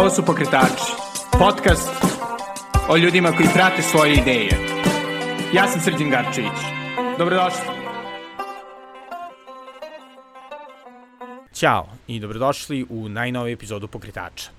Ovo su Pokretači, podcast o ljudima koji prate svoje ideje. Ja sam Srđan Garčević. Dobrodošli. Ćao i dobrodošli u najnoviju epizodu Pokretača.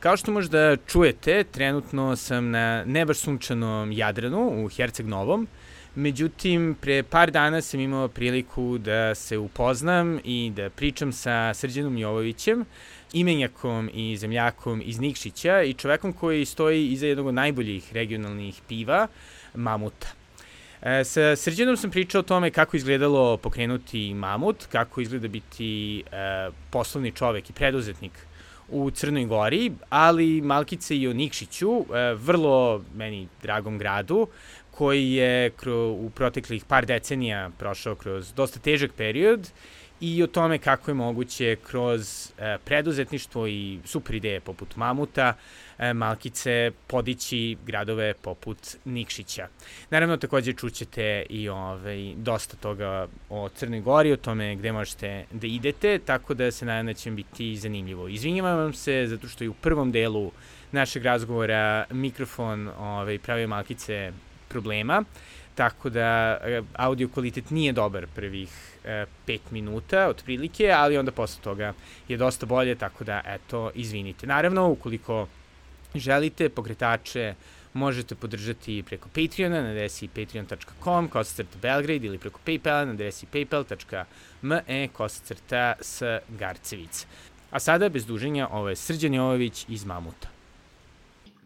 Kao što možda čujete, trenutno sam na nebaš sunčanom Jadranu u Herceg Novom, Međutim, pre par dana sam imao priliku da se upoznam i da pričam sa Srđanom Jovovićem, imenjakom i zemljakom iz Nikšića i čovekom koji stoji iza jednog od najboljih regionalnih piva, Mamuta. E, sa Srđanom sam pričao o tome kako izgledalo pokrenuti Mamut, kako izgleda biti e, poslovni čovek i preduzetnik u Crnoj Gori, ali Malkice i o Nikšiću, e, vrlo meni dragom gradu, koji je u proteklih par decenija prošao kroz dosta težak period i o tome kako je moguće kroz e, preduzetništvo i super ideje poput Mamuta, e, Malkice podići gradove poput Nikšića. Naravno, takođe čućete i ovaj, dosta toga o Crnoj Gori, o tome gde možete da idete, tako da se nadam da će biti zanimljivo. Izvinjavam vam se zato što je u prvom delu našeg razgovora mikrofon ovaj, pravio Malkice problema, tako da e, audio kvalitet nije dobar prvih e, 5 minuta otprilike, ali onda posle toga je dosta bolje, tako da eto, izvinite. Naravno, ukoliko želite pokretače možete podržati preko Patreona na adresi patreon.com kosacrta Belgrade ili preko Paypala na adresi paypal.me kosacrta s Garcevic. A sada, bez duženja, ovo je Srđan Jovović iz Mamuta.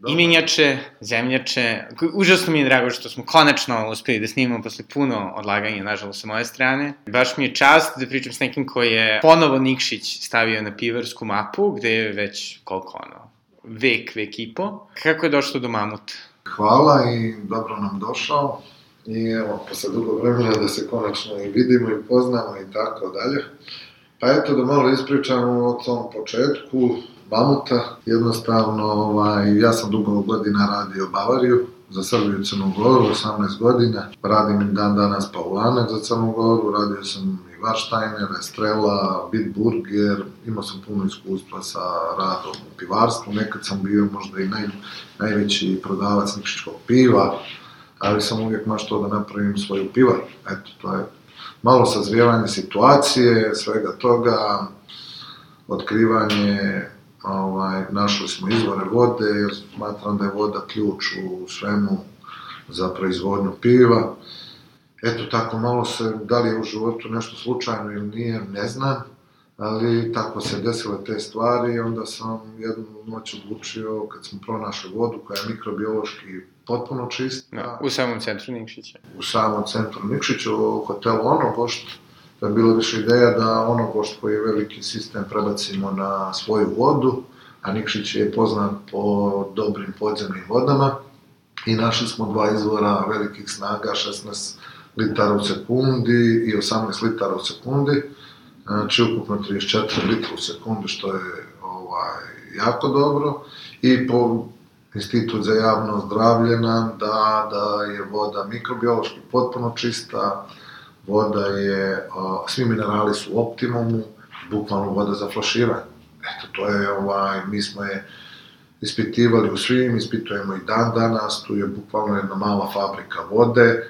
Imenjače, zemljače. Užasno mi je drago što smo konačno uspeli da snimamo posle puno odlaganja, nažalost, sa moje strane. Baš mi je čast da pričam s nekim koji je ponovo Nikšić stavio na pivarsku mapu, gde je već koliko ono, vek, vek i po. Kako je došlo do Mamut? Hvala i dobro nam došao. I evo, posle dugo vremena da se konačno i vidimo i poznamo i tako dalje. Pa eto da malo ispričamo o tom početku mamuta. Jednostavno, ovaj, ja sam dugo godina radio Bavariju, za Srbiju i Crnu Goru, 18 godina. Radim i dan danas Paulanek za Crnu Goru, radio sam i Warsteiner, Estrela, Bitburger, imao sam puno iskustva sa radom u pivarstvu, nekad sam bio možda i naj, najveći prodavac nikšičkog piva, ali sam uvijek maštao da napravim svoju pivar. Eto, to je malo sazrijevanje situacije, svega toga, otkrivanje ovaj, našli smo izvore vode, jer smatram da je voda ključ u svemu za proizvodnju piva. Eto, tako malo se, da li je u životu nešto slučajno ili nije, ne znam, ali tako se desile te stvari i onda sam jednu noć odlučio, kad smo pronašli vodu koja je mikrobiološki potpuno čista. No, u samom centru Nikšića. U samom centru Nikšića, u hotelu Onogošt, da je bilo više ideja da ono pošto koji je veliki sistem prebacimo na svoju vodu, a Nikšić je poznat po dobrim podzemnim vodama i našli smo dva izvora velikih snaga, 16 litara u sekundi i 18 litara u sekundi, znači ukupno 34 litra u sekundi, što je ovaj, jako dobro. I po Institut za javno zdravlje nam da, da je voda mikrobiološki potpuno čista, voda je, a, svi minerali su u optimumu, bukvalno voda za flaširanje. Eto, to je, ovaj, mi smo je ispitivali u svim, ispitujemo i dan danas, tu je bukvalno jedna mala fabrika vode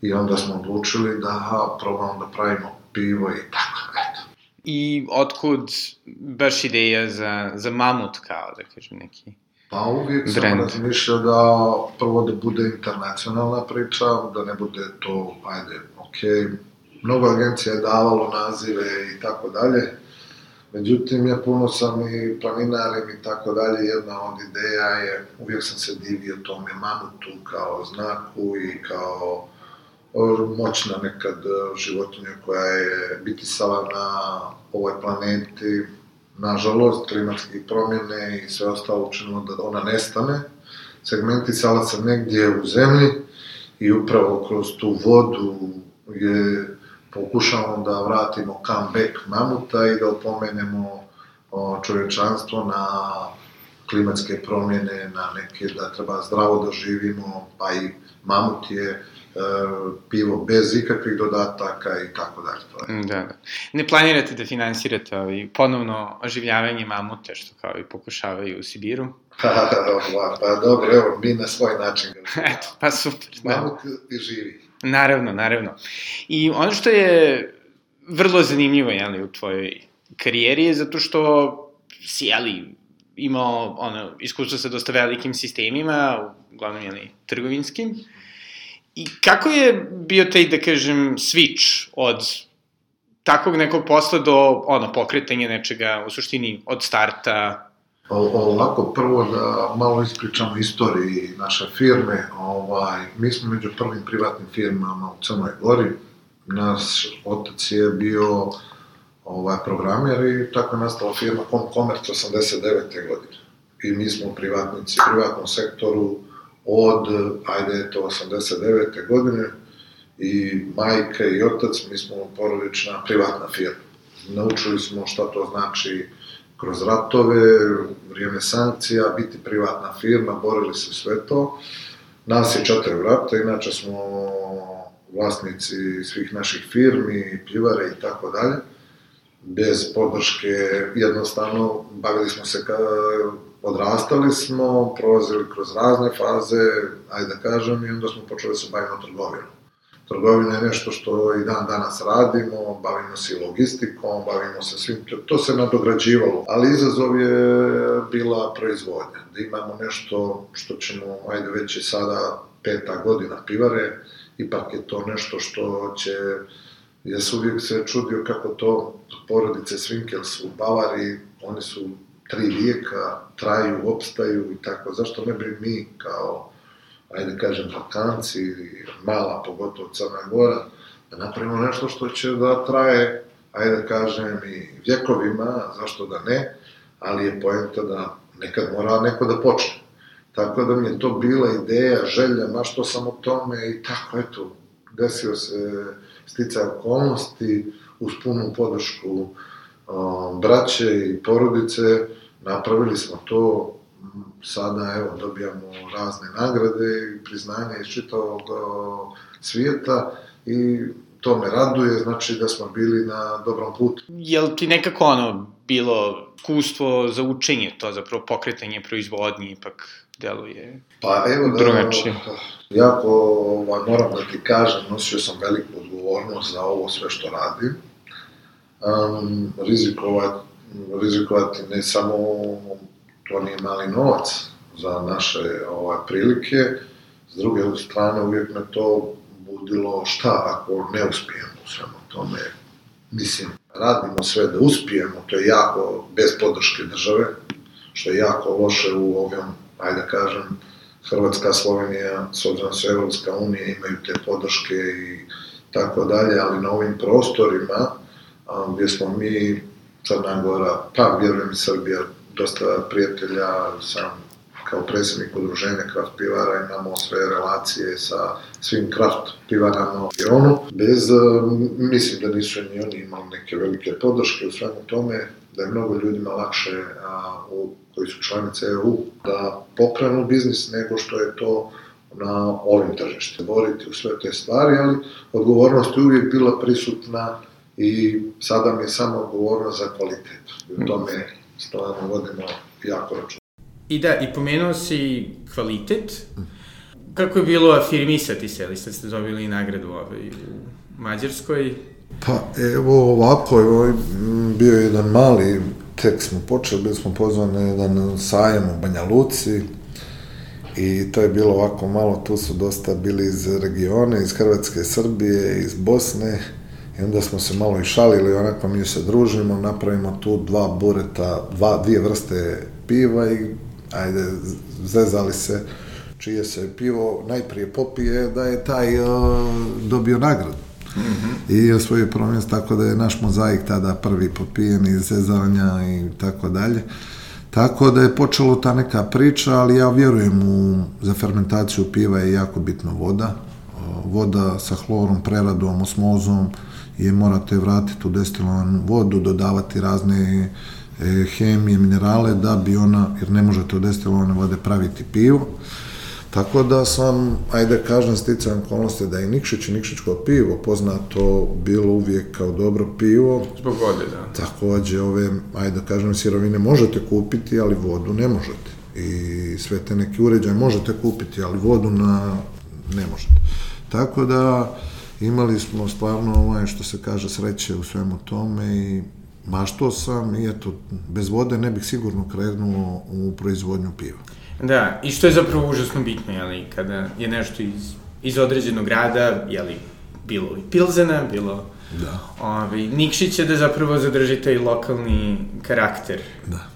i onda smo odlučili da ha, probamo da pravimo pivo i tako, eto. I otkud baš ideja za, za mamut kao, da kažem, neki Pa uvijek sam brand. razmišljao da prvo da bude internacionalna priča, da ne bude to, ajde, ok, mnogo agencija je davalo nazive i tako dalje, međutim, ja puno sam i planinarim i tako dalje, jedna od ideja je, uvijek sam se divio tome mamutu kao znaku i kao moćna nekad životinja koja je bitisala na ovoj planeti, nažalost, klimatske promjene i sve ostalo učinilo da ona nestane. Segmenti salaca negdje u zemlji i upravo kroz tu vodu je pokušamo da vratimo comeback mamuta i da opomenemo čovječanstvo na klimatske promjene, na neke da treba zdravo da živimo, pa i mamut je pivo bez ikakvih dodataka i tako dalje. Da, da. Ne planirate da finansirate ovaj, ponovno oživljavanje mamute, što kao i pokušavaju u Sibiru? Pa, pa, pa dobro, evo, mi na svoj način. Eto, pa super. Da. Mamut i živi. Naravno, naravno. I ono što je vrlo zanimljivo, jeli, u tvojoj karijeri je zato što si, jeli, imao ono, iskustvo sa dosta velikim sistemima, uglavnom, jeli, trgovinskim. I kako je bio taj, da kažem, switch od takvog nekog posla do ono, pokretanja nečega, u suštini, od starta ovako, prvo da malo ispričamo istoriji naše firme. Ovaj, mi smo među prvim privatnim firmama u Crnoj Gori. Naš otac je bio ovaj, programer i tako je nastala firma Commerce 89. godine. I mi smo privatnici, privatnom sektoru od, ajde, to 89. godine i majka i otac, mi smo porodična privatna firma. Naučili smo šta to znači kroz ratove, vrijeme sankcija, biti privatna firma, borili se sve to. Nas je četiri vrata, inače smo vlasnici svih naših firmi, pljivare i tako dalje. Bez podrške, jednostavno, bavili smo se ka, odrastali smo, prolazili kroz razne faze, ajde da kažem, i onda smo počeli da se bavimo trgovinom. Trgovina je nešto što i dan danas radimo, bavimo se i logistikom, bavimo se svim, to se nadograđivalo, ali izazov je bila proizvodnja, da imamo nešto što ćemo, ajde već je sada peta godina pivare, ipak je to nešto što će, ja sam uvijek se čudio kako to porodice Svinkels u Bavari, oni su tri vijeka, traju, opstaju i tako, zašto ne bi mi kao ajde kažem, Balkanci, mala, pogotovo Crna Gora, da napravimo nešto što će da traje, ajde da kažem, i vjekovima, zašto da ne, ali je poenta da nekad mora neko da počne. Tako da mi je to bila ideja, želja, mašto sam o tome i tako, eto, desio se stica okolnosti, uz punu podršku o, braće i porodice, napravili smo to sada evo dobijamo razne nagrade i priznanja iz čitavog svijeta i to me raduje, znači da smo bili na dobrom putu. Jel ti nekako ono bilo iskustvo za učenje, to zapravo pokretanje proizvodnje ipak deluje pa, evo da, drugačije? Jako ovaj, moram da ti kažem, nosio sam veliku odgovornost za ovo sve što radim. Um, rizikovati, rizikovati ne samo to nije mali novac za naše ovaj, prilike, s druge strane uvijek me to budilo šta ako ne uspijemo u svemu tome. Mislim, radimo sve da uspijemo, to je jako bez podrške države, što je jako loše u ovom, ajde da kažem, Hrvatska, Slovenija, s obzirom da su Evropska unija, imaju te podrške i tako dalje, ali na ovim prostorima, a, gdje smo mi, Crna Gora, pa vjerujem i Srbija, dosta prijatelja sam kao predsjednik udruženja kraft pivara imamo sve relacije sa svim kraft pivarama u regionu. Bez, e, mislim da nisu ni oni imali neke velike podrške u svemu tome, da je mnogo ljudima lakše a, u, koji su članice EU da pokrenu biznis nego što je to na ovim tržištima. Boriti u sve te stvari, ali odgovornost je uvijek bila prisutna i sada mi je samo odgovornost za kvalitet. U tome stvarno vodimo jako račun. I da, i pomenuo si kvalitet. Kako je bilo afirmisati se, ali ste dobili nagradu ovaj, u Mađarskoj? Pa evo ovako, evo, bio je jedan mali, tek smo počeli, bili smo pozvani na jedan sajam u Banja Luci i to je bilo ovako malo, tu su dosta bili iz regiona, iz Hrvatske, Srbije, iz Bosne, I onda smo se malo i šalili, onako mi se družimo, napravimo tu dva bureta, dva, dvije vrste piva i ajde, zezali se čije se pivo najprije popije, da je taj uh, dobio nagradu. Mm -hmm. I osvojio prvo mjesto, tako da je naš mozaik tada prvi popijen iz zezanja i tako dalje. Tako da je počelo ta neka priča, ali ja vjerujem u, za fermentaciju piva je jako bitna voda. Voda sa hlorom, preradom, osmozom, je morate vratiti u destilovanu vodu, dodavati razne e, hemije, minerale da bi ona, jer ne možete od destilovane vode praviti pivo. Tako da sam, ajde kažem, sticajem okolnosti da je Nikšić i Nikšićko pivo poznato bilo uvijek kao dobro pivo. Zbog vode, da. Takođe, ove, ajde da kažem, sirovine možete kupiti, ali vodu ne možete. I sve te neki uređaje možete kupiti, ali vodu na, ne možete. Tako da, imali smo stvarno, ovaj, što se kaže, sreće u svemu tome i mašto sam i eto, bez vode ne bih sigurno krenuo u proizvodnju piva. Da, i što je zapravo užasno bitno, jeli, kada je nešto iz, iz određenog grada, jeli, bilo i Pilzena, bilo Da. ovaj, Nikšića da zapravo zadrži taj lokalni karakter Da.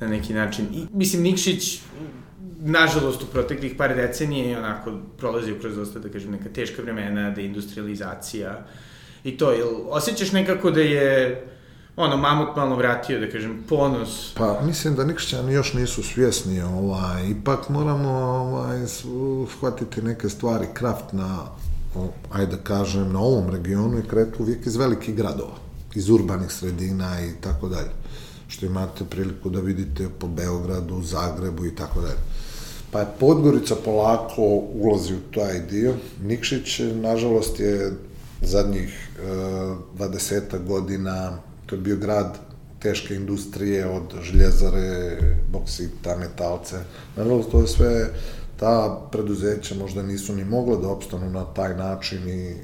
na neki način. I, mislim, Nikšić, nažalost, u proteklih par decenije je onako prolazio kroz dosta, da kažem, neka teška vremena, deindustrializacija. I to, jel osjećaš nekako da je ono, mamut malo vratio, da kažem, ponos? Pa mislim da Nikšićani još nisu svjesni, ovaj, ipak moramo ovaj, shvatiti neke stvari, kraft na, ajde da kažem, na ovom regionu je kretu uvijek iz velikih gradova, iz urbanih sredina i tako dalje, što imate priliku da vidite po Beogradu, Zagrebu i tako dalje. Pa je Podgorica polako ulazi u taj dio. Nikšić, nažalost, je zadnjih e, 20 godina, to je bio grad teške industrije od željezare, boksita, metalce. Nažalost, to je sve, ta preduzeća možda nisu ni mogla da opstanu na taj način i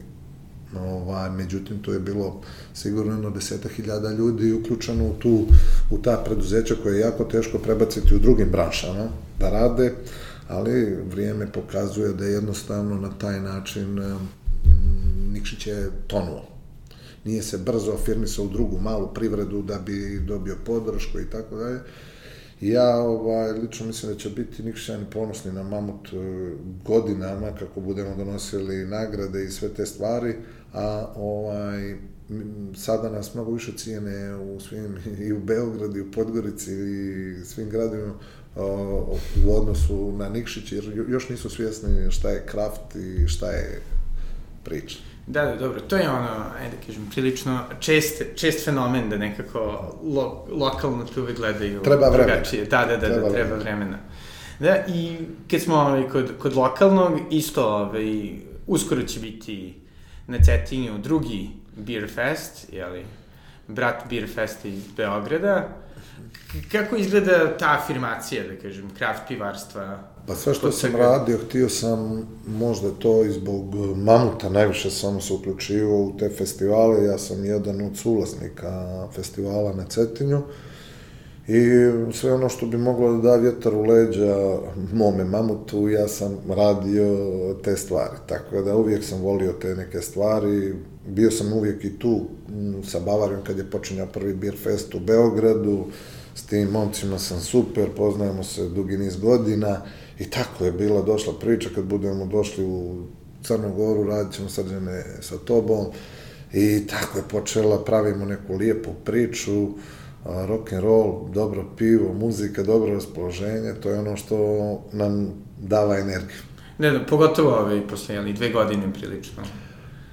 ovaj, međutim, to je bilo sigurno jedno deseta hiljada ljudi uključeno u, tu, u ta preduzeća koje je jako teško prebaciti u drugim branšama da rade, ali vrijeme pokazuje da je jednostavno na taj način Nikšić je tonuo. Nije se brzo afirmisao u drugu malu privredu da bi dobio podršku i tako dalje. Ja ovaj, lično mislim da će biti Nikšićani ponosni na Mamut e, godinama kako budemo donosili nagrade i sve te stvari, a ovaj, sada nas mnogo više cijene u svim, i u Beogradu, i u Podgorici, i svim gradovima u odnosu na Nikšić, jer još nisu svjesni šta je kraft i šta je priča. Da, da, dobro, to je ono, ajde da kažem, prilično čest, čest fenomen da nekako lo, lokalno te uvek gledaju Treba vremena. drugačije. Da, da, da, Treba da, treba vremena. Da, i kad smo ovaj, kod, kod lokalnog, isto ovaj, uskoro će biti na Cetinju drugi Beer Fest, jeli, brat Beer Fest iz Beograda. Kako izgleda ta afirmacija, da kažem, kraft pivarstva? Pa sve što sam svega. radio, htio sam možda to i zbog mamuta, najviše sam se uključivao u te festivale, ja sam jedan od suvlasnika festivala na Cetinju i sve ono što bi moglo da da vjetar u leđa mome mamutu, ja sam radio te stvari, tako da uvijek sam volio te neke stvari, bio sam uvijek i tu m, sa Bavarijom kad je počinjao prvi Beer Fest u Beogradu, s tim momcima sam super, poznajemo se dugi niz godina. I tako je bila došla priča kad budemo došli u Crnu Goru, radit ćemo srđane sa tobom. I tako je počela, pravimo neku lijepu priču, rock and roll, dobro pivo, muzika, dobro raspoloženje, to je ono što nam dava energiju. Ne, da, pogotovo ove, posle, jeli, dve godine prilično.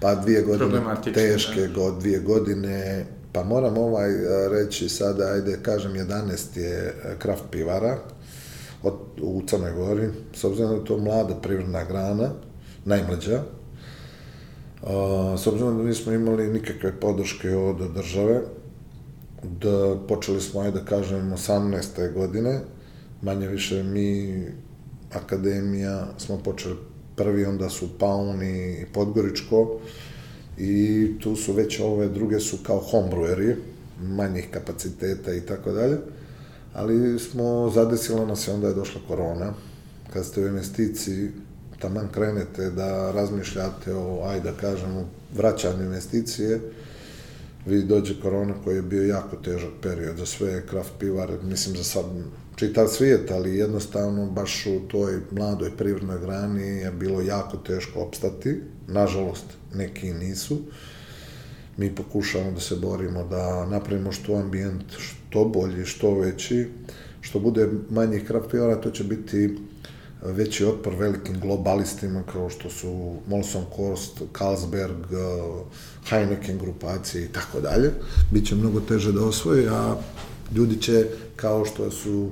Pa dvije godine Problematično, teške, go, dvije godine, pa moram ovaj a, reći sada, ajde kažem 11 je e, kraft pivara od, u Crnoj Gori, s obzirom da je to mlada privredna grana, najmlađa, a, s obzirom da nismo imali nikakve podrške od države, da počeli smo, ajde da kažem, 18. godine, manje više mi, akademija, smo počeli prvi, onda su Paun i Podgoričko, i tu su već ove druge su kao homebreweri, manjih kapaciteta i tako dalje, ali smo, zadesila nas je, onda je došla korona, kad ste u investiciji, taman krenete da razmišljate o, ajde da kažemo, vraćanju investicije, vi dođe korona koji je bio jako težak period za sve kraft pivare, mislim za sad čitav svijet, ali jednostavno baš u toj mladoj privrednoj grani je bilo jako teško opstati. Nažalost, neki nisu. Mi pokušavamo da se borimo da napravimo što ambijent što bolji, što veći, što bude manjih kraft pivara, to će biti veći otpor velikim globalistima kao što su Molson Kost, Carlsberg, Heineken grupacije i tako dalje. Biće mnogo teže da osvoje, a ljudi će, kao što su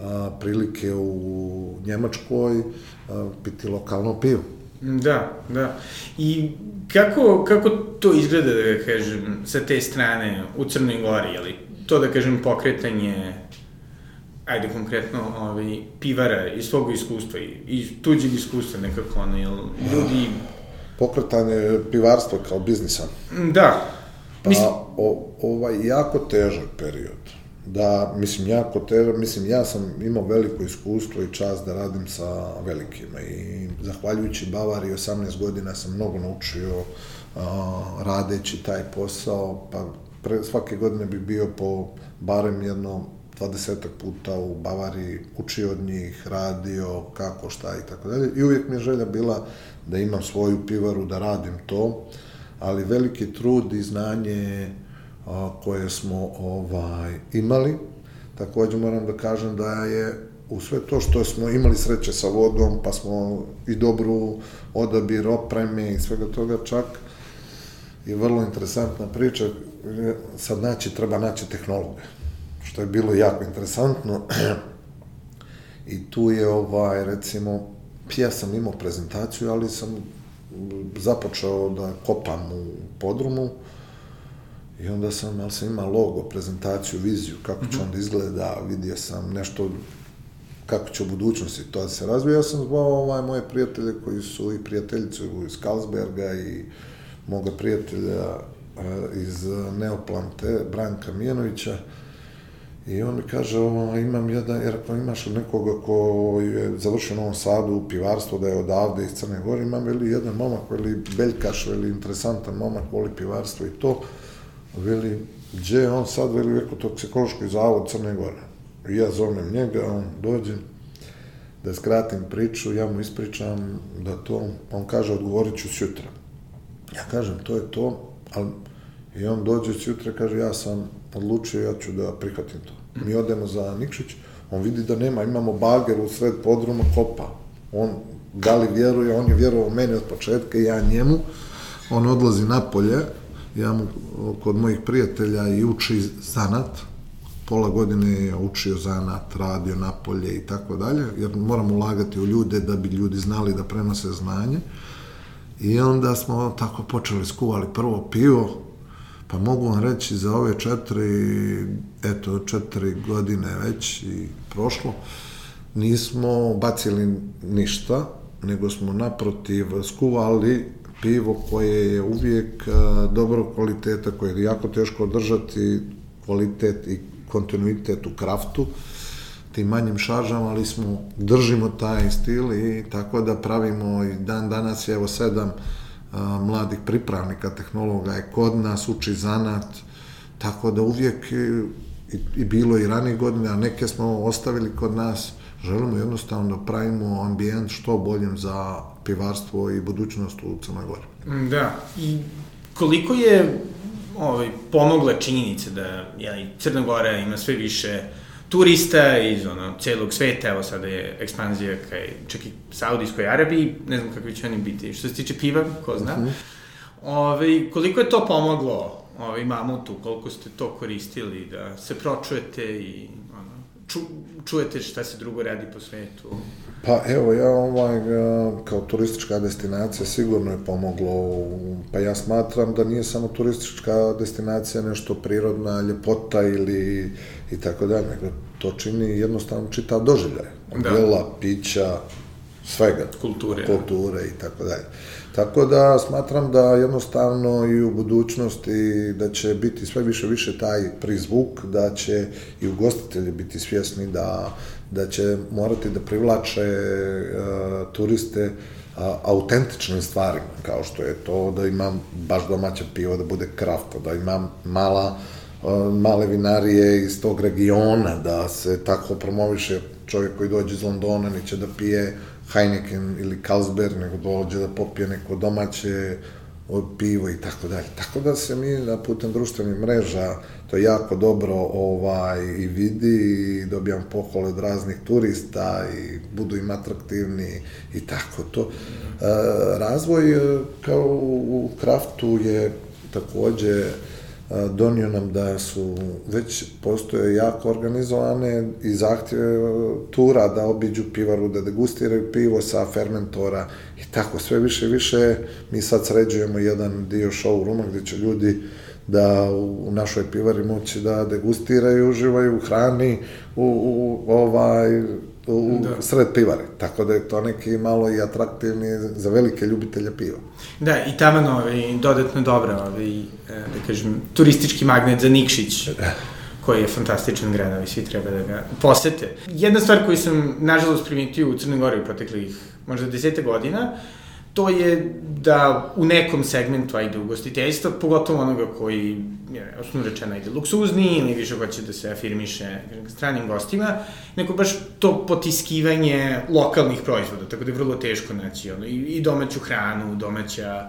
a, prilike u Njemačkoj a, piti lokalno pivo. Da, da. I kako, kako to izgleda, da kažem, sa te strane u Crnoj Gori, li to, da kažem, pokretanje ajde konkretno ovaj, pivara iz svog iskustva i iz tuđeg iskustva nekako ono, jel ljudi... Pokretanje pivarstva kao biznisa. Da. Pa, mislim... o, ovaj jako težak period. Da, mislim, jako težak, mislim, ja sam imao veliko iskustvo i čast da radim sa velikima i zahvaljujući Bavari 18 godina sam mnogo naučio a, radeći taj posao, pa pre, svake godine bi bio po barem jedno 20 puta u Bavariji, učio od njih, radio, kako, šta i tako dalje. I uvijek mi je želja bila da imam svoju pivaru, da radim to, ali veliki trud i znanje a, koje smo ovaj imali, takođe moram da kažem da je u sve to što smo imali sreće sa vodom, pa smo i dobru odabir opreme i svega toga čak, je vrlo interesantna priča, sad naći, treba naći tehnologa što je bilo jako interesantno. I tu je, ovaj, recimo, ja sam imao prezentaciju, ali sam započeo da kopam u podrumu i onda sam, ali sam imao logo, prezentaciju, viziju, kako će mhm. onda izgleda, vidio sam nešto kako će u budućnosti to da se razvije. Ja sam zvao ovaj, moje prijatelje koji su i prijateljice iz Kalsberga i moga prijatelja eh, iz Neoplante, Branka Mijanovića, I on mi kaže, ovo, imam jedan, jer ako imaš nekoga ko je završio u Novom Sadu u pivarstvo, da je odavde iz Crne Gore, imam veli jedan momak, veli Beljkaš, veli interesantan momak, voli pivarstvo i to, veli, gdje je on sad, veli, eko toksikološki zavod Crne Gore. I ja zovem njega, on dođe, da skratim priču, ja mu ispričam da to, on kaže, odgovorit ću sjutra. Ja kažem, to je to, ali i on dođe sjutra kaže, ja sam odlučio, ja ću da prihvatim to. Mi odemo za Nikšić, on vidi da nema, imamo bager u sred podruma, kopa. On, da li vjeruje, on je vjerovao meni od početka i ja njemu. On odlazi napolje, ja mu kod mojih prijatelja i uči zanat, pola godine je učio zanat, radio napolje i tako dalje, jer moram ulagati u ljude da bi ljudi znali da prenose znanje. I onda smo tako počeli skuvali prvo pivo, Pa mogu vam reći za ove četiri, eto, četiri godine već i prošlo, nismo bacili ništa, nego smo naprotiv skuvali pivo koje je uvijek dobro kvaliteta, koje je jako teško održati kvalitet i kontinuitet u kraftu, tim manjim šaržama, ali smo, držimo taj stil i tako da pravimo i dan danas je evo sedam mladih pripravnika, tehnologa je kod nas, uči zanat, tako da uvijek i, i bilo i ranije godine, a neke smo ostavili kod nas, želimo jednostavno da pravimo ambijent što boljim za pivarstvo i budućnost u Crnoj Gori. Mm, da, i koliko je ovaj, pomogla činjenica da jeli, Crna Gora ima sve više uh, turista iz ono, celog sveta, evo sada je ekspanzija kaj, čak i Saudijskoj Arabiji, ne znam kakvi će oni biti. Što se tiče piva, ko zna. Uh mhm. -huh. Ove, koliko je to pomoglo ovaj, mamutu, koliko ste to koristili, da se pročujete i ono, ču, čujete šta se drugo radi po svetu? Pa evo, ja ovaj, kao turistička destinacija sigurno je pomoglo, pa ja smatram da nije samo turistička destinacija nešto prirodna ljepota ili i tako dalje, nego to čini jednostavno čitav doživljaj. Da. Jela, pića, svega. Kulture. Kulture i tako dalje. Tako da smatram da jednostavno i u budućnosti da će biti sve više više taj prizvuk, da će i ugostitelji biti svjesni da, da će morati da privlače uh, turiste a, autentičnim stvarima, kao što je to da imam baš domaće pivo, da bude krafta, da imam mala male vinarije iz tog regiona, da se tako promoviše čovjek koji dođe iz Londona, neće da pije Heineken ili Carlsberg, nego dođe da popije neko domaće pivo i tako dalje. Tako da se mi na putem društvenih mreža to jako dobro ovaj i vidi i dobijam pohvale od raznih turista i budu im atraktivni i tako to. E, razvoj e, kao u kraftu je takođe donio nam da su već postoje jako organizovane i zahtjeve tura da obiđu pivaru, da degustiraju pivo sa fermentora i tako sve više više mi sad sređujemo jedan dio showrooma gde će ljudi da u našoj pivari moći da degustiraju, uživaju u hrani, u, u ovaj, u da. sred pivare. Tako da je to neki malo i atraktivni za velike ljubitelje piva. Da, i taman ovaj, dodatno dobro, ovaj, e, da kažem, turistički magnet za Nikšić. Da koji je fantastičan grad, i svi treba da ga posete. Jedna stvar koju sam, nažalost, primetio u Crnoj Gori u proteklih možda desete godina, to je da u nekom segmentu, ajde, ugostiteljstva, pogotovo onoga koji, je, osnovno rečeno, ajde, luksuzni ili više hoće da se afirmiše stranim gostima, neko baš to potiskivanje lokalnih proizvoda, tako da je vrlo teško naći ono, i, i domaću hranu, domaća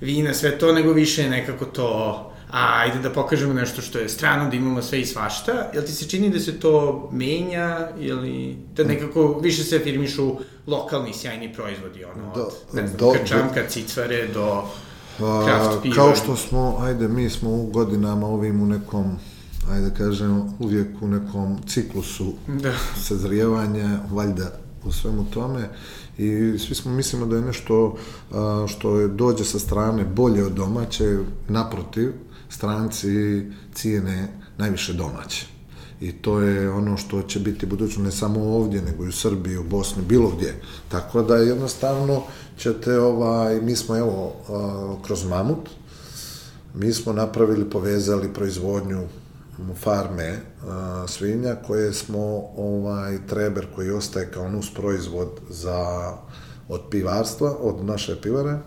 vina, sve to, nego više nekako to a ajde da pokažemo nešto što je strano, da imamo sve i svašta, jel ti se čini da se to menja ili da nekako više se afirmišu lokalni sjajni proizvodi, ono, do, od, ne znam, do, krčamka, do, cicvare do craft piva? Kao što smo, ajde, mi smo u godinama ovim u nekom ajde kažem, uvijek u nekom ciklusu da. sazrijevanja, valjda u svemu tome i svi smo mislimo da je nešto a, što je dođe sa strane bolje od domaće, naprotiv, stranci cijene najviše domaće. I to je ono što će biti budućno ne samo ovdje, nego i u Srbiji, u Bosni, bilo gdje. Tako da jednostavno ćete, ovaj, mi smo evo, kroz Mamut, mi smo napravili, povezali proizvodnju farme a, svinja koje smo ovaj treber koji ostaje kao nus proizvod za od pivarstva, od naše pivare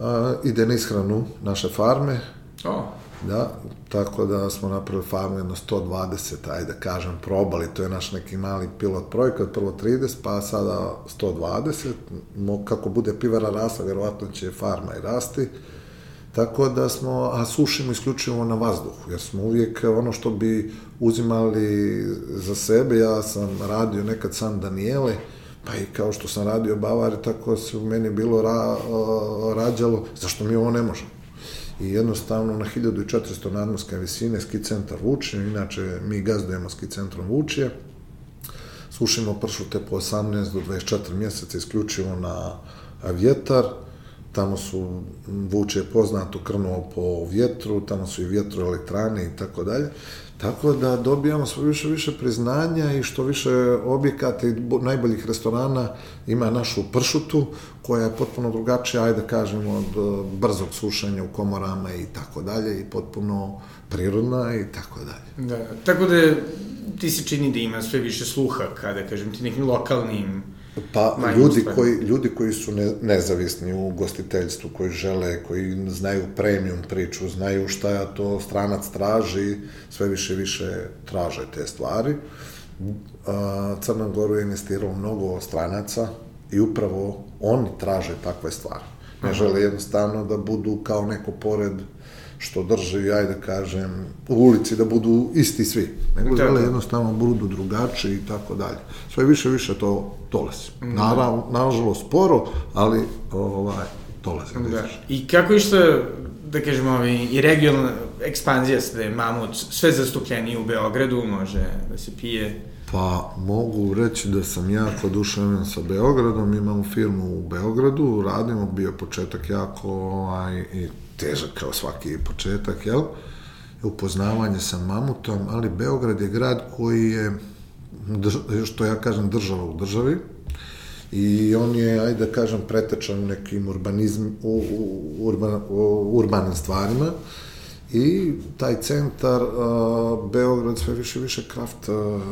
a, ide na ishranu naše farme Oh. Da, tako da smo napravili farmu jedno 120, ajde da kažem, probali, to je naš neki mali pilot projekat, prvo 30, pa sada 120, kako bude pivara rasla, vjerovatno će farma i rasti, tako da smo, a sušimo isključivo na vazduhu, jer smo uvijek ono što bi uzimali za sebe, ja sam radio nekad San Daniele, pa i kao što sam radio Bavari, tako se u meni bilo ra, rađalo, zašto mi ovo ne možemo? I jednostavno na 1400 nadmorske visine ski centar Vučije, inače mi gazdujemo ski centrom Vučije, sušimo pršute po 18 do 24 mjeseca isključivo na vjetar, tamo su Vuče poznato krnuo po vjetru, tamo su i vjetroelektrane i tako dalje. Tako da dobijamo sve više više priznanja i što više objekata i najboljih restorana ima našu pršutu koja je potpuno drugačija, ajde da kažemo, od e, brzog sušenja u komorama i tako dalje i potpuno prirodna i tako dalje. Da, tako da ti se čini da ima sve više sluha kada, kažem ti, nekim lokalnim Pa ljudi koji, ljudi koji su ne, nezavisni u gostiteljstvu, koji žele, koji znaju premium priču, znaju šta ja to stranac traži, sve više više traže te stvari. Crna Goru je investirao mnogo stranaca i upravo oni traže takve stvari. Ne žele jednostavno da budu kao neko pored što drži, ajde da kažem, u ulici da budu isti svi. Nego žele jednostavno budu drugačiji i tako dalje. Sve više više to dolazi. Mm. Naravno, nažalost sporo, ali ovaj, dolazi. Da. I kako išta, da kažemo, ovaj, i regionalna ekspanzija da je Mamut sve zastupljeniji u Beogradu, može da se pije Pa mogu reći da sam jako oduševljen sa Beogradom, imamo firmu u Beogradu, radimo, bio početak jako ovaj, i težak kao svaki početak, jel? Upoznavanje sa mamutom, ali Beograd je grad koji je, što ja kažem, država u državi, i on je, ajde da kažem, pretečan nekim urbanizm, u, u, urban, u urbanim stvarima, I taj centar, uh, Beograd, sve više više kraft uh,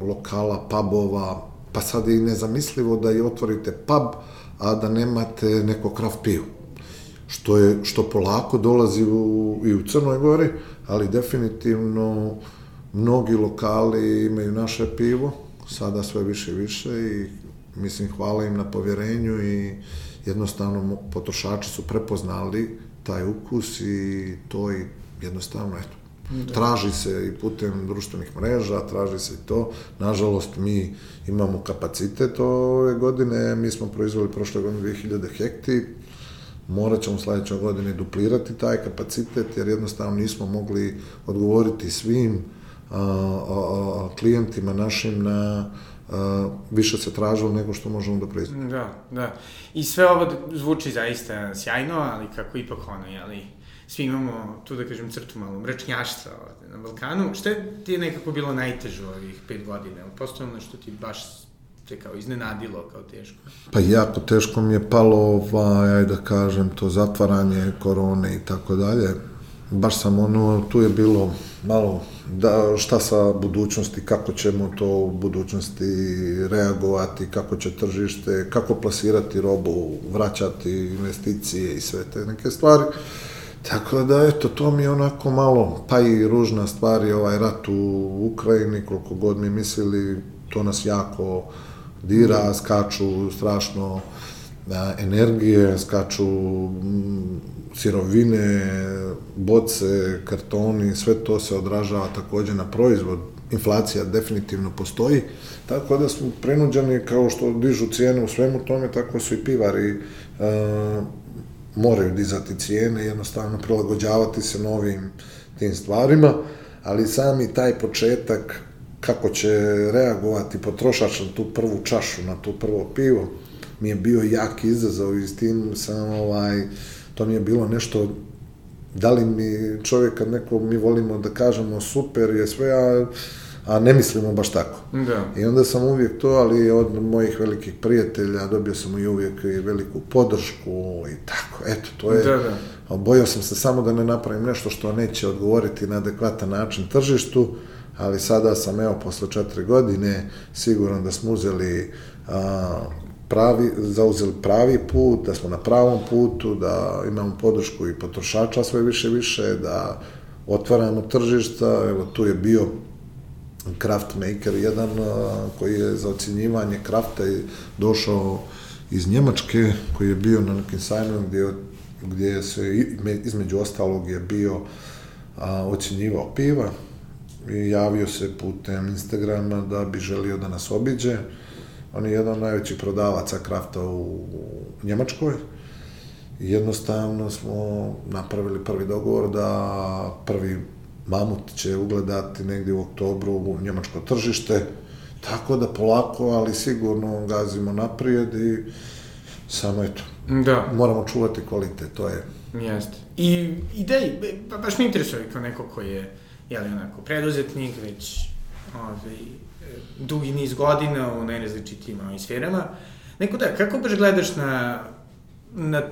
lokala, pubova, pa sad je i nezamislivo da i otvorite pub, a da nemate neko kraft pivo što je što polako dolazi u, i u Crnoj Gori, ali definitivno mnogi lokali imaju naše pivo, sada sve više i više i mislim hvala im na povjerenju i jednostavno potrošači su prepoznali taj ukus i to i jednostavno eto Da. Traži se i putem društvenih mreža, traži se i to. Nažalost, mi imamo kapacitet ove godine, mi smo proizvali prošle godine 2000 hekti, morat ćemo sledeće godine duplirati taj kapacitet, jer jednostavno nismo mogli odgovoriti svim a, a, a, klijentima našim na a, više se tražilo nego što možemo da proizvodimo. Da, da. I sve ovo zvuči zaista sjajno, ali kako ipak ono, jeli, svi imamo, tu da kažem, crtu malo mračnjaštva ovde na Balkanu. Šta ti je nekako bilo najteže ovih pet godina? Postoje nešto ti baš te kao iznenadilo kao teško? Pa jako teško mi je palo, ovaj, da kažem, to zatvaranje korone i tako dalje. Baš sam ono, tu je bilo malo da šta sa budućnosti, kako ćemo to u budućnosti reagovati, kako će tržište, kako plasirati robu, vraćati investicije i sve te neke stvari. Tako da, eto, to mi je onako malo, pa i ružna stvar je ovaj rat u Ukrajini, koliko god mi mislili, to nas jako dira, skaču strašno da, energije, skaču m, sirovine, boce, kartoni, sve to se odražava takođe na proizvod. Inflacija definitivno postoji, tako da smo prenuđeni kao što dižu cijene u svemu tome, tako su i pivari e, moraju dizati cijene, jednostavno prilagođavati se novim tim stvarima, ali sami taj početak kako će reagovati potrošač na tu prvu čašu, na tu prvo pivo, mi je bio jak izazov i s tim sam, ovaj, to mi je bilo nešto, da li mi čovjek, kad neko mi volimo da kažemo super je sve, a, a ne mislimo baš tako. Da. I onda sam uvijek to, ali od mojih velikih prijatelja dobio sam i uvijek i veliku podršku i tako, eto, to je... Da, da. Bojao sam se samo da ne napravim nešto što neće odgovoriti na adekvatan način tržištu, ali sada sam, evo, posle četiri godine, siguran da smo uzeli a, pravi, zauzeli pravi put, da smo na pravom putu, da imamo podršku i potrošača sve više više, da otvaramo tržišta, evo tu je bio Craft Maker jedan koji je za ocjenjivanje krafta došao iz Njemačke, koji je bio na nekim sajmima gdje, gdje se između ostalog je bio a, ocjenjivao piva, i javio se putem Instagrama da bi želio da nas obiđe. On je jedan od najvećih prodavaca krafta u Njemačkoj. I jednostavno smo napravili prvi dogovor da prvi mamut će ugledati negdje u oktobru u njemačko tržište, tako da polako, ali sigurno gazimo naprijed i samo eto, Da. moramo čuvati kvalitet, to je Jeste. I ba, baš me interesuje kao neko ko je, jeli onako, preduzetnik, već ovaj, dugi niz godina u najrazličitijim ovim sferama. Neko da, kako baš gledaš na, na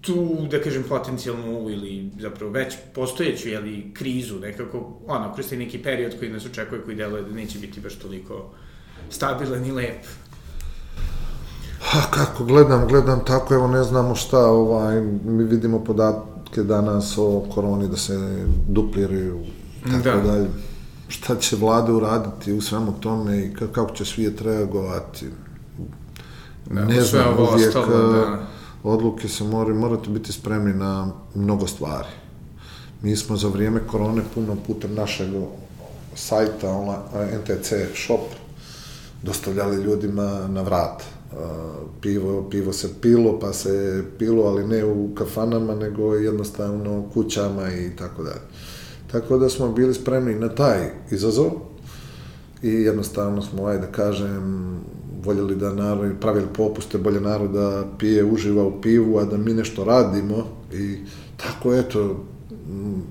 tu, da kažem, potencijalnu ili zapravo već postojeću, jeli, krizu, nekako, ono, kroz taj neki period koji nas očekuje, koji deluje da neće biti baš toliko stabilan i lep. Ha, kako gledam, gledam tako, evo ne znamo šta, ovaj, mi vidimo podatke danas o koroni da se dupliraju, tako Da. dalje. Šta će vlade uraditi u svemu tome i ka- kako će svijet reagovati? Da, ne znam, ovo uvijek ostalo, eh, da. odluke se moraju, morate biti spremni na mnogo stvari. Mi smo za vrijeme korone puno putem našeg sajta online, NTC shop dostavljali ljudima na vrat. Uh, pivo, pivo se pilo, pa se pilo, ali ne u kafanama, nego jednostavno kućama i tako dalje. Tako da smo bili spremni na taj izazov i jednostavno smo, ajde da kažem, voljeli da narod, pravili popuste, bolje narod da pije, uživa u pivu, a da mi nešto radimo i tako, eto, mm,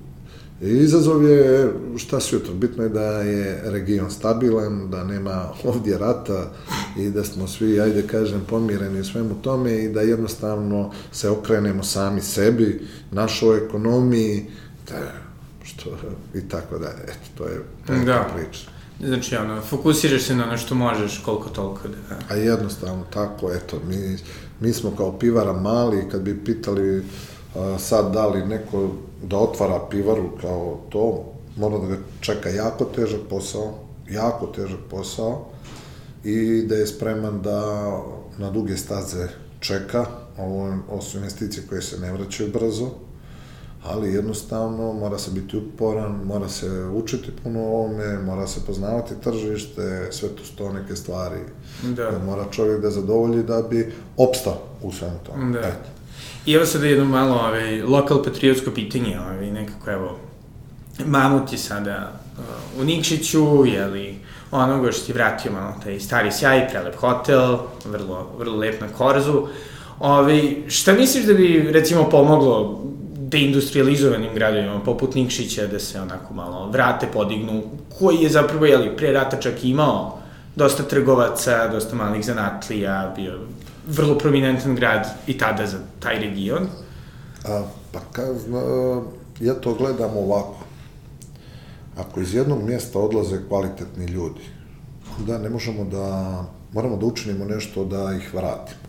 Izazov je šta se jutro, bitno je da je region stabilan, da nema ovdje rata i da smo svi, ajde kažem, pomireni u svemu tome i da jednostavno se okrenemo sami sebi, našoj ekonomiji, da, što, i tako dalje. Eto, to je, to je Da. priča. Znači, ono, fokusiraš se na ono što možeš, koliko toliko da... A jednostavno tako, eto, mi, mi smo kao pivara mali, kad bi pitali a, sad da li neko da otvara pivaru kao to, mora da ga čeka jako težak posao, jako težak posao i da je spreman da na duge staze čeka, ovo, ovo su investicije koje se ne vraćaju brzo, ali jednostavno mora se biti uporan, mora se učiti puno o ovome, mora se poznavati tržište, sve tu sto neke stvari Da. da mora čovjek da zadovolji da bi opstao u svemu tome. Da. Eto. I evo sada jedno malo ovaj, lokal patriotsko pitanje, ovaj, nekako evo, Mamut je sada uh, u Nikšiću, jeli, onoga što ti vratio malo taj stari sjaj, prelep hotel, vrlo, vrlo lep na korzu. Ove, šta misliš da bi, recimo, pomoglo deindustrializovanim gradovima, poput Nikšića, da se onako malo vrate, podignu, koji je zapravo, jeli, pre rata čak imao dosta trgovaca, dosta malih zanatlija, bio vrlo prominentan grad i tada za taj region? A, pa ka, ja to gledam ovako. Ako iz jednog mjesta odlaze kvalitetni ljudi, da ne možemo da, moramo da učinimo nešto da ih vratimo.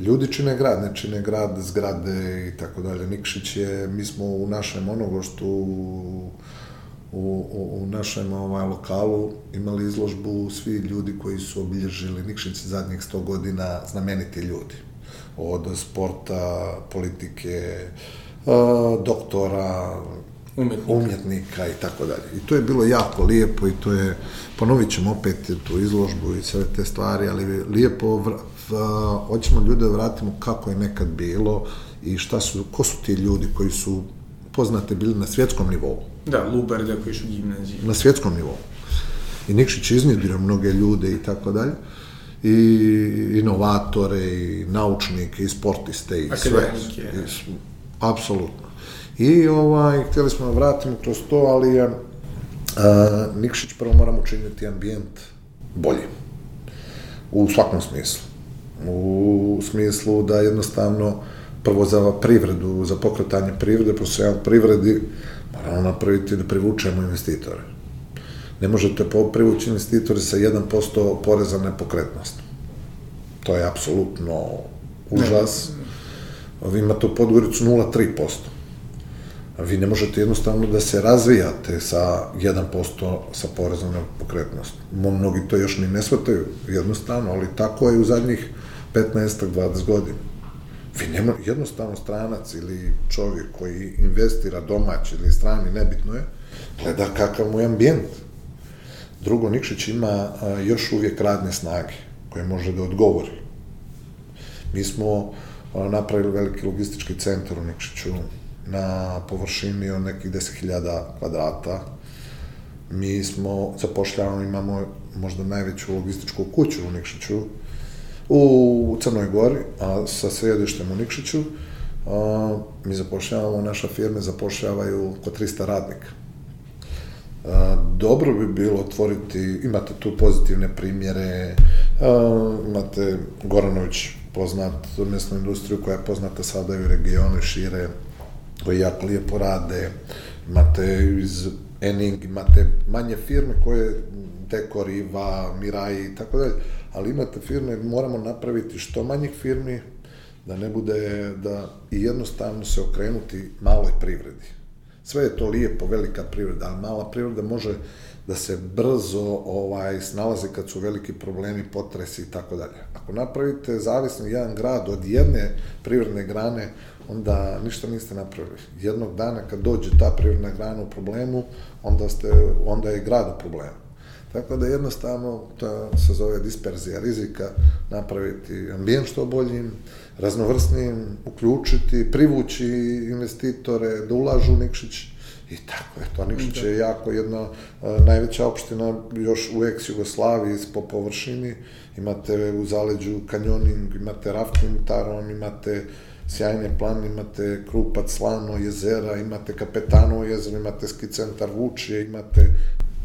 Ljudi čine grad, ne čine grad, zgrade i tako dalje. Nikšić je, mi smo u našem onogoštu, u, u, u našem ovaj, lokalu imali izložbu svi ljudi koji su obilježili Nikšić zadnjih 100 godina, znameniti ljudi. Od sporta, politike, doktora, Umetnika. umjetnika i tako dalje. I to je bilo jako lijepo i to je, ponovit ćemo opet tu izložbu i sve te stvari, ali lijepo, v, hoćemo ljude da vratimo kako je nekad bilo i šta su, ko su ti ljudi koji su poznate bili na svjetskom nivou. Da, Lubarda koji su gimnaziji. Na svjetskom nivou. I Nikšić iznjedrio mnoge ljude i tako dalje i inovatore i naučnike i sportiste i Akademike. sve. I, apsolutno. I ovaj, htjeli smo da vratimo kroz to, ali je a, Nikšić prvo moramo učiniti ambijent bolji. U svakom smislu. U smislu da jednostavno prvo za privredu, za pokretanje privrede, postojanje privredi, moramo napraviti da privučemo investitore. Ne možete privući investitore sa 1% poreza na nepokretnost. To je apsolutno užas. Vi imate u Podgoricu 0,3% vi ne možete jednostavno da se razvijate sa 1% sa porezom na pokretnost. Mnogi to još ni ne shvataju jednostavno, ali tako je u zadnjih 15-20 godina. Vi nema, jednostavno stranac ili čovjek koji investira domać ili strani, nebitno je, gleda kakav mu je ambijent. Drugo, Nikšić ima a, još uvijek radne snage koje može da odgovori. Mi smo a, napravili veliki logistički centar u Nikšiću, na površini od nekih 10.000 kvadrata. Mi smo, zapošljavamo, imamo možda najveću logističku kuću u Nikšiću, u Crnoj Gori, a sa središtem u Nikšiću. A, mi zapošljavamo, naša firme zapošljavaju oko 300 radnika. A, dobro bi bilo otvoriti, imate tu pozitivne primjere, a, imate Goranović poznat mesnu industriju koja je poznata sada i u regionu šire, koji jako lijepo rade, imate iz Ening, imate manje firme koje Dekor, Iva, Mirai i tako dalje, ali imate firme, moramo napraviti što manjih firmi, da ne bude, da i jednostavno se okrenuti maloj privredi. Sve je to lijepo, velika privreda, ali mala privreda može da se brzo ovaj snalazi kad su veliki problemi, potresi i tako dalje. Ako napravite zavisno jedan grad od jedne privredne grane, onda ništa niste napravili. Jednog dana kad dođe ta privredna grana u problemu, onda, ste, onda je grad u problemu. Tako da jednostavno to se zove disperzija rizika, napraviti ambijent što boljim, raznovrsnim, uključiti, privući investitore da ulažu Nikšić i tako je. To Nikšić je jako jedna a, najveća opština još u ex-Jugoslaviji po površini. Imate u zaleđu kanjoning, imate rafting taron, imate sjajne plan, imate Krupac, Slano, jezera, imate Kapetanovo jezero, imate ski centar Vučije, imate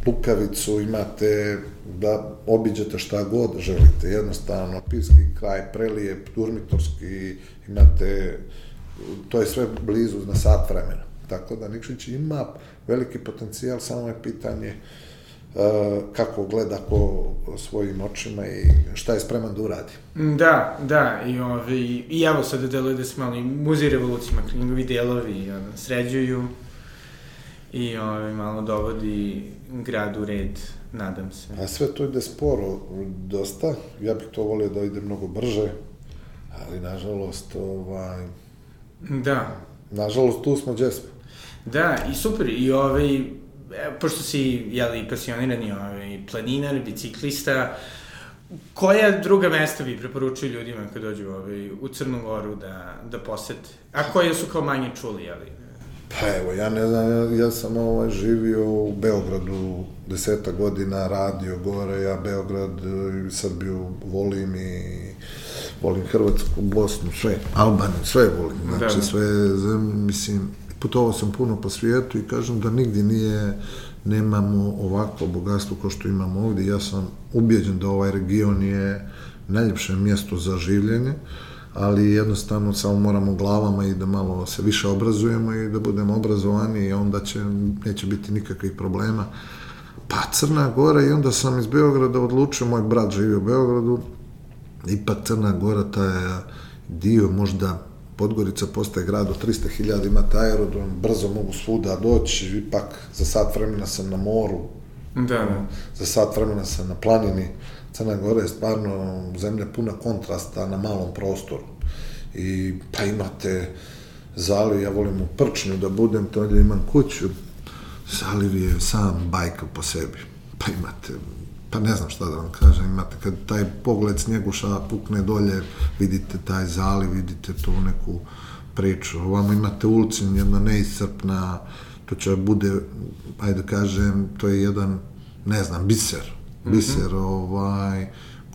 Lukavicu, imate da obiđete šta god želite, jednostavno, Pivski kraj, Prelijep, Durmitorski, imate, to je sve blizu na sat vremena. Tako da Nikšić ima veliki potencijal, samo je pitanje uh, kako gleda ko svojim očima i šta je spreman da uradi. Da, da, i, ove, i evo sada deluje da se malo i muzej revolucijima, njegovi delovi ono, sređuju i ove, malo dovodi grad u red, nadam se. A sve to ide sporo, dosta. Ja bih to volio da ide mnogo brže, ali nažalost, ovaj, Da, nažalost tu smo smo. da, i super, i ovaj, e, pošto si, jeli, pasionirani ovaj, planinar, biciklista, Koja druga mesta vi preporučuju ljudima kad dođu ovaj, u Crnu Goru da, da posete? A koje su kao manje čuli, jeli? Pa evo, ja ne znam, ja, ja sam ovaj, živio u Beogradu deseta godina, radio gore, ja Beograd i Srbiju volim i volim Hrvatsku, Bosnu, sve, Albaniju, sve volim, znači Da. sve, zemlje, mislim, putovao sam puno po svijetu i kažem da nigdje nije, nemamo ovakvo bogatstvo kao što imamo ovdje. Ja sam ubijeđen da ovaj region je najljepše mjesto za življenje, ali jednostavno samo moramo glavama i da malo se više obrazujemo i da budemo obrazovani i onda će, neće biti nikakvih problema. Pa Crna Gora i onda sam iz Beograda odlučio, moj brat živi u Beogradu, ipak Crna Gora, taj dio možda Podgorica postaje grad od 300.000, ima taj aerodrom, brzo mogu svuda doći, ipak za sat vremena sam na moru, Da, da. za sat vremena sam na planini. Crna Gora je stvarno zemlja puna kontrasta na malom prostoru. I pa imate zaliv, ja volim u Prčnju da budem, to ovdje imam kuću, zaliv je sam bajka po sebi. Pa imate, pa ne znam šta da vam kažem, imate kad taj pogled snjeguša pukne dolje, vidite taj zaliv, vidite tu neku priču. Ovamo imate ulicu, jedna neiscrpna, to će bude, ajde da kažem, to je jedan, ne znam, biser. Biser, ovaj,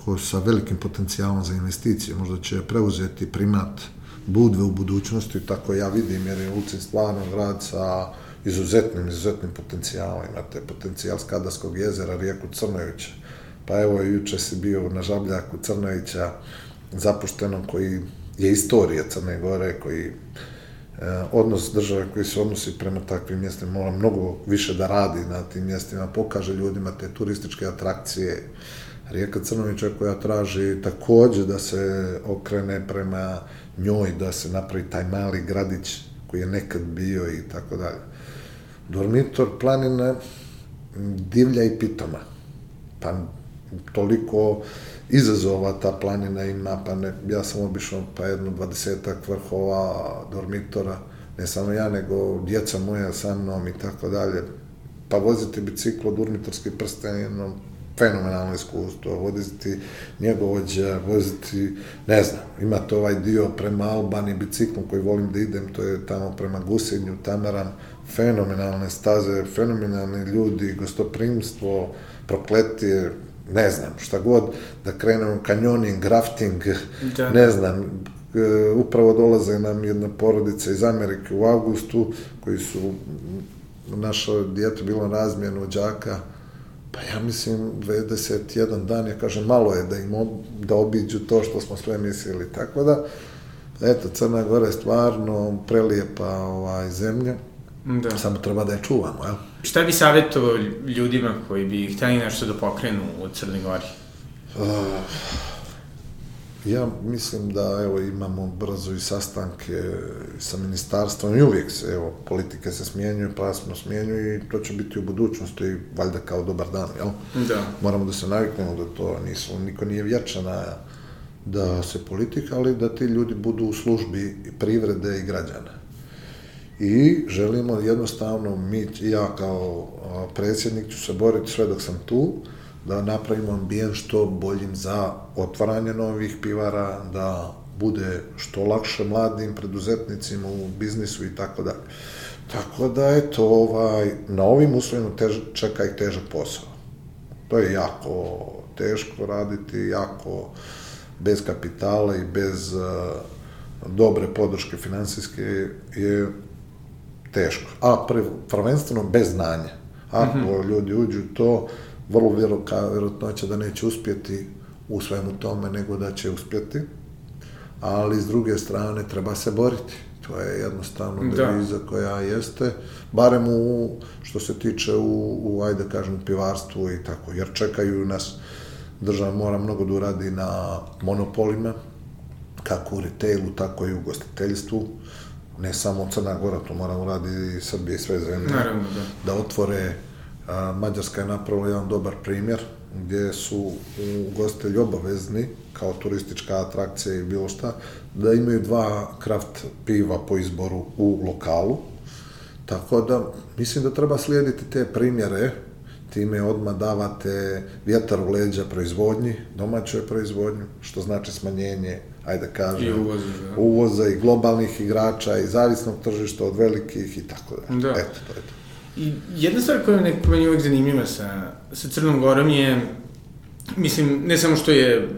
ko sa velikim potencijalom za investicije, možda će preuzeti primat Budve u budućnosti, tako ja vidim, jer je Ulcin stvarno grad sa izuzetnim, izuzetnim potencijalom. Imate potencijal Skadarskog jezera, rijeku Crnovića. Pa evo, juče si bio na Žabljaku Crnovića, zapuštenom, koji je istorija Crne Gore, koji odnos države koji se odnosi prema takvim mjestima mora mnogo više da radi na tim mjestima, pokaže ljudima te turističke atrakcije. Rijeka Crnovića koja traži takođe da se okrene prema njoj, da se napravi taj mali gradić koji je nekad bio i tako dalje. Dormitor planina divlja i pitoma. Pa toliko izazova ta planina ima, pa ne, ja sam obišao pa jedno dvadesetak vrhova dormitora, ne samo ja, nego djeca moja sa mnom i tako dalje. Pa voziti biciklo, dormitorski prsten, jedno fenomenalno iskustvo, voziti njegovođa, voziti, ne znam, imate ovaj dio prema Albaniji biciklom koji volim da idem, to je tamo prema Gusenju, Tamaran, fenomenalne staze, fenomenalni ljudi, gostoprimstvo, prokletije, ne znam, šta god, da krenemo kanjoning, rafting, Da. ne znam, e, upravo dolaze nam jedna porodica iz Amerike u avgustu, koji su, naša djeta bilo razmjenu đaka, pa ja mislim 21 dan, ja kažem, malo je da im ob, da obiđu to što smo sve mislili, tako da, eto, Crna Gora je stvarno prelijepa ovaj, zemlja, Da. samo treba da je čuvamo, jel? Šta bi savjetovao ljudima koji bi hteli nešto da pokrenu u Crnoj Gori? Ja mislim da evo imamo brzo i sastanke sa ministarstvom i uvijek se, evo, politike se smjenjuju, prasno smjenjuju i to će biti u budućnosti, valjda kao dobar dan, jel? Da. Moramo da se naviknemo da to nisu, niko nije vječan na da se politika, ali da ti ljudi budu u službi privrede i građana. I želimo jednostavno, mi, ja kao predsjednik ću se boriti sve dok sam tu, da napravimo ambijent što boljim za otvaranje novih pivara, da bude što lakše mladim preduzetnicima u biznisu i tako dalje. Tako da, eto, ovaj, na ovim uslovima tež, čeka ih težak posao. To je jako teško raditi, jako bez kapitala i bez uh, dobre podrške finansijske je teško. A prv, prvenstveno bez znanja. Ako mm -hmm. ljudi uđu to, vrlo vjeroka, vjerojatnoća da neće uspjeti u svemu tome, nego da će uspjeti. Ali s druge strane treba se boriti. To je jednostavno Da. deviza koja jeste, barem u, što se tiče u, u ajde kažem, pivarstvu i tako, jer čekaju nas, država mora mnogo da uradi na monopolima, kako u retailu, tako i u gostiteljstvu, ne samo Crna Gora, to mora uradi i Srbija i sve zemlje. Naravno, da. da otvore, a, Mađarska je napravila jedan dobar primjer, gdje su ugostitelji obavezni, kao turistička atrakcija i bilo šta, da imaju dva kraft piva po izboru u lokalu, tako da mislim da treba slijediti te primjere. Time odmah davate vjetar u leđa proizvodnji, domaćoj proizvodnji, što znači smanjenje, ajde da kažem, I uvoza, da. uvoza i globalnih igrača i zavisnog tržišta od velikih i tako dalje. Da. Eto, to je to. I jedna stvar koja je nekako meni uvek zanimljiva sa, sa Crnom Gorom je, mislim, ne samo što je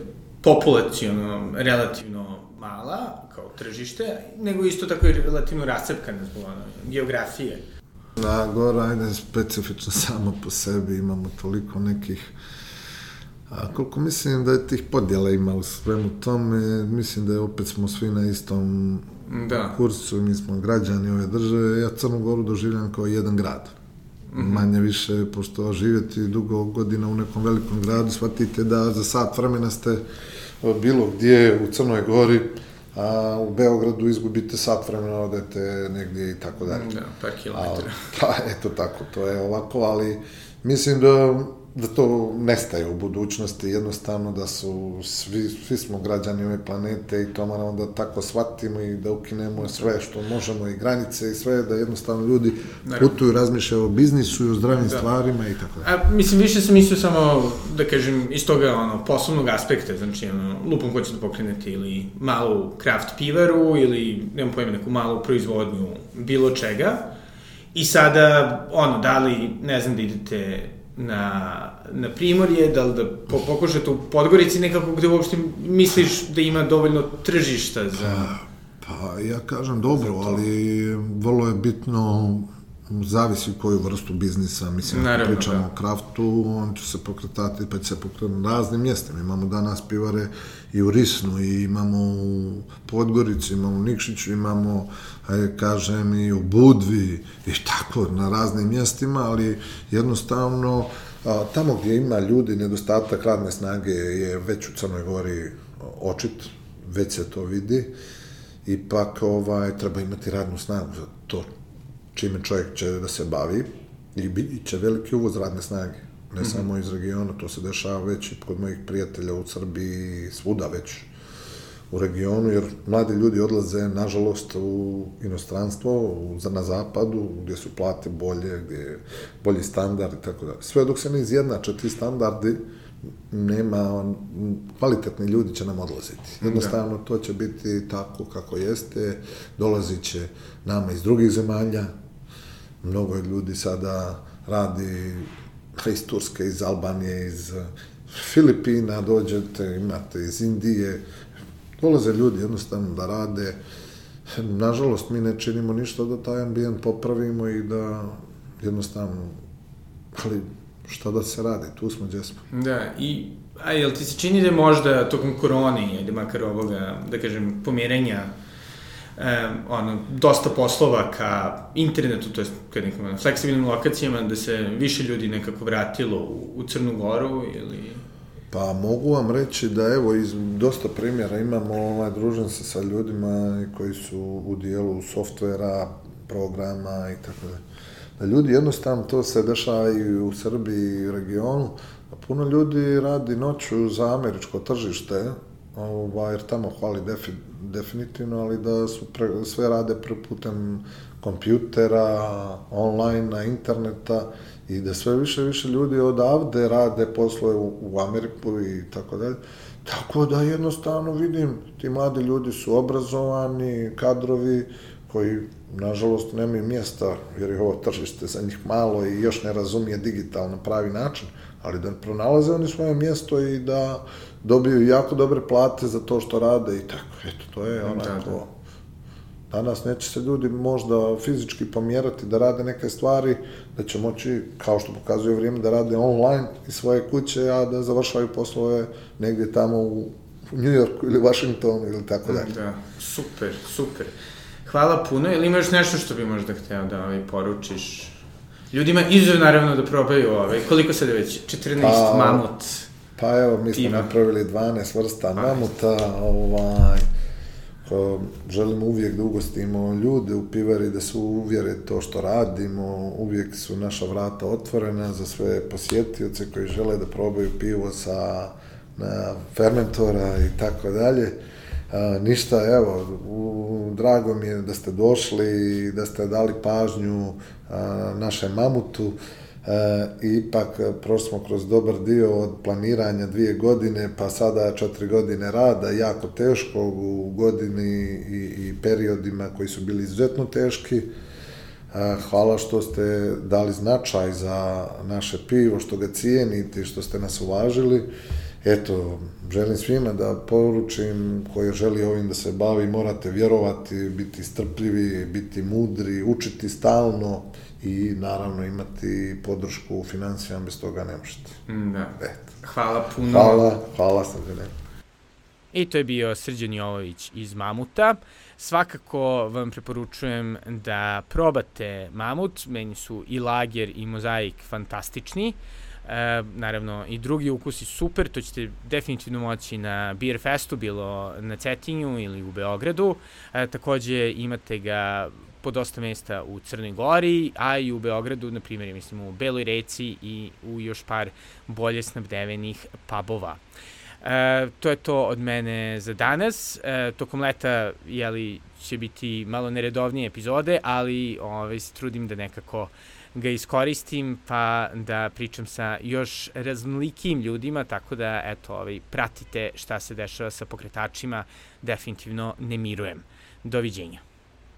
populacijono relativno mala, kao tržište, nego isto tako i relativno rascepkana zbog ono, geografije. Na Gora, ajde, specifično samo po sebi, imamo toliko nekih A koliko mislim da je tih podjela ima u svemu tome, mislim da je opet smo svi na istom Da. kursu, mi smo građani ove države, ja Crnu Goru doživljam kao jedan grad. Mm -hmm. Manje više, pošto živjeti dugo godina u nekom velikom gradu, shvatite da za sat vremena ste bilo gdje u Crnoj Gori, a u Beogradu izgubite sat vremena, odete negdje i tako dalje. Da, par kilometara. Pa, eto tako, to je ovako, ali mislim da da to nestaje u budućnosti, jednostavno da su, svi, svi smo građani ove planete i to moramo da tako shvatimo i da ukinemo sve što možemo i granice i sve, da jednostavno ljudi putuju, razmišljaju o biznisu i o zdravim Da. stvarima i tako dalje. A, mislim, više sam mislio samo, da kažem, iz toga, ono, poslovnog aspekta, znači, ono, lupom hoće da pokrenete ili malu kraft pivaru ili, nemam pojma, neku malu proizvodnju bilo čega. I sada, ono, da li, ne znam, da idete na, na Primorje, da li da po, pokušate u Podgorici nekako gde uopšte misliš da ima dovoljno tržišta za... Pa ja kažem dobro, ali vrlo je bitno zavisi koju vrstu biznisa, mislim, ako Naravno, pričamo da. o kraftu, on će se pokretati, pa će se pokretati na raznim mjestima. Imamo danas pivare i u Risnu, i imamo u Podgorici, imamo u Nikšiću, imamo, ajde kažem, i u Budvi, i tako, na raznim mjestima, ali jednostavno, a, tamo gdje ima ljudi, nedostatak radne snage je već u Crnoj Gori očit, već se to vidi, ipak ovaj, treba imati radnu snagu za to čime čovjek će da se bavi i bit će veliki uvoz radne snage. Ne mm -hmm. samo iz regiona, to se dešava već i kod mojih prijatelja u Srbiji, svuda već u regionu, jer mladi ljudi odlaze, nažalost, u inostranstvo, u, na zapadu, gdje su plate bolje, gdje je bolji standard i tako da. Sve dok se ne izjednače ti standardi, nema, on, kvalitetni ljudi će nam odlaziti. Jednostavno, to će biti tako kako jeste, dolazit će nama iz drugih zemalja, mnogo ljudi sada radi iz Turske, iz Albanije, iz Filipina, dođete, imate iz Indije, dolaze ljudi jednostavno da rade. Nažalost, mi ne činimo ništa da taj ambijent popravimo i da jednostavno, ali šta da se radi, tu smo gdje smo. Da, i a jel ti se čini da možda tokom korone, ili makar ovoga, da kažem, pomirenja e, ono, dosta poslova ka internetu, to je ka nekim ono, fleksibilnim lokacijama, da se više ljudi nekako vratilo u, u Crnu Goru ili... Pa mogu vam reći da evo iz dosta primjera imamo, ovaj, družim se sa ljudima koji su u dijelu softvera, programa i tako da. Da ljudi jednostavno to se dešava i u Srbiji i u regionu, a puno ljudi radi noću za američko tržište, ovaj, jer tamo hvali defi, definitivno, ali da su pre, sve rade pre putem kompjutera, online, interneta i da sve više više ljudi odavde rade poslove u, u Ameriku i tako dalje. Tako da jednostavno vidim, ti mladi ljudi su obrazovani, kadrovi koji nažalost nemaju mjesta jer je ovo tržište za njih malo i još ne razumije digital na pravi način, ali da pronalaze oni svoje mjesto i da dobiju jako dobre plate za to što rade i tako. Eto, to je onako... Da, da. Danas neće se ljudi možda fizički pomjerati da rade neke stvari, da će moći, kao što pokazuje vrijeme, da rade online iz svoje kuće, a da završavaju poslove negdje tamo u New Yorku ili Washingtonu ili tako dalje. Da, super, super. Hvala puno. Ili imaš nešto što bi možda hteo da ovaj, poručiš? Ljudima izuzev naravno da probaju ovaj, koliko sad već? 14 pa, mamut. Pa evo, mi smo napravili 12 vrsta mamuta, ovaj, želimo uvijek da ugostimo ljude u pivari, da se uvjere to što radimo, uvijek su naša vrata otvorena za sve posjetioce koji žele da probaju pivo sa na fermentora i tako dalje. A, ništa, evo, u, drago mi je da ste došli i da ste dali pažnju a, našem mamutu. E, ipak prošli smo kroz dobar dio od planiranja dvije godine, pa sada četiri godine rada, jako teško u godini i, i periodima koji su bili izuzetno teški. E, hvala što ste dali značaj za naše pivo, što ga cijenite i što ste nas uvažili. Eto, želim svima da poručim koji želi ovim da se bavi, morate vjerovati, biti strpljivi, biti mudri, učiti stalno i naravno imati podršku u financijama, bez toga ne možete. Da. Eto. Hvala puno. Hvala, hvala Srđane. I to je bio Srđan Jolović iz Mamuta. Svakako vam preporučujem da probate Mamut, meni su i lager i mozaik fantastični. E, naravno, i drugi ukusi super, to ćete definitivno moći na Beer Festu, bilo na Cetinju ili u Beogradu. E, takođe imate ga po dosta mesta u Crnoj Gori, a i u Beogradu, na primjer, mislim, u Beloj reci i u još par bolje snabdevenih pubova. E, to je to od mene za danas. E, tokom leta jeli, će biti malo neredovnije epizode, ali ovaj, se trudim da nekako ga iskoristim pa da pričam sa još raznolikim ljudima, tako da eto, ovaj, pratite šta se dešava sa pokretačima, definitivno ne mirujem. Doviđenja.